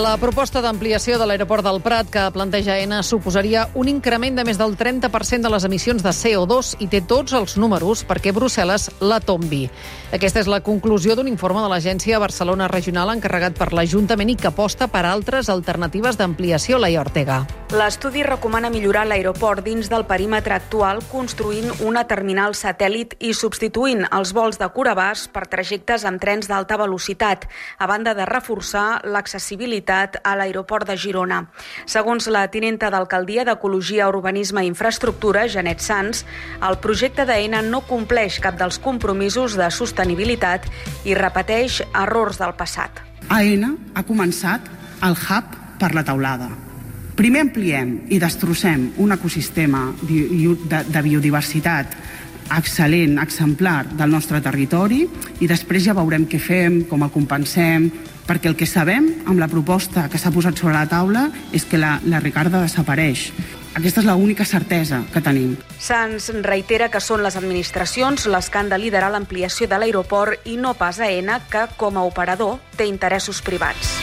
La proposta d'ampliació de l'aeroport del Prat que planteja ENA suposaria un increment de més del 30% de les emissions de CO2 i té tots els números perquè Brussel·les la tombi. Aquesta és la conclusió d'un informe de l'Agència Barcelona Regional encarregat per l'Ajuntament i que aposta per altres alternatives d'ampliació, Laia Ortega. L'estudi recomana millorar l'aeroport dins del perímetre actual construint una terminal satèl·lit i substituint els vols de Curabàs per trajectes amb trens d'alta velocitat, a banda de reforçar l'accessibilitat a l'aeroport de Girona. Segons la tinenta d'Alcaldia d'Ecologia, Urbanisme i Infraestructura, Janet Sans, el projecte d'ENA no compleix cap dels compromisos de sostenibilitat i repeteix errors del passat. AENA ha començat el hub per la taulada. Primer ampliem i destrossem un ecosistema de biodiversitat excel·lent, exemplar del nostre territori i després ja veurem què fem, com el compensem, perquè el que sabem amb la proposta que s'ha posat sobre la taula és que la, la Ricarda desapareix. Aquesta és l'única certesa que tenim. Sans reitera que són les administracions les que han de liderar l'ampliació de l'aeroport i no pas a ENA, que, com a operador, té interessos privats.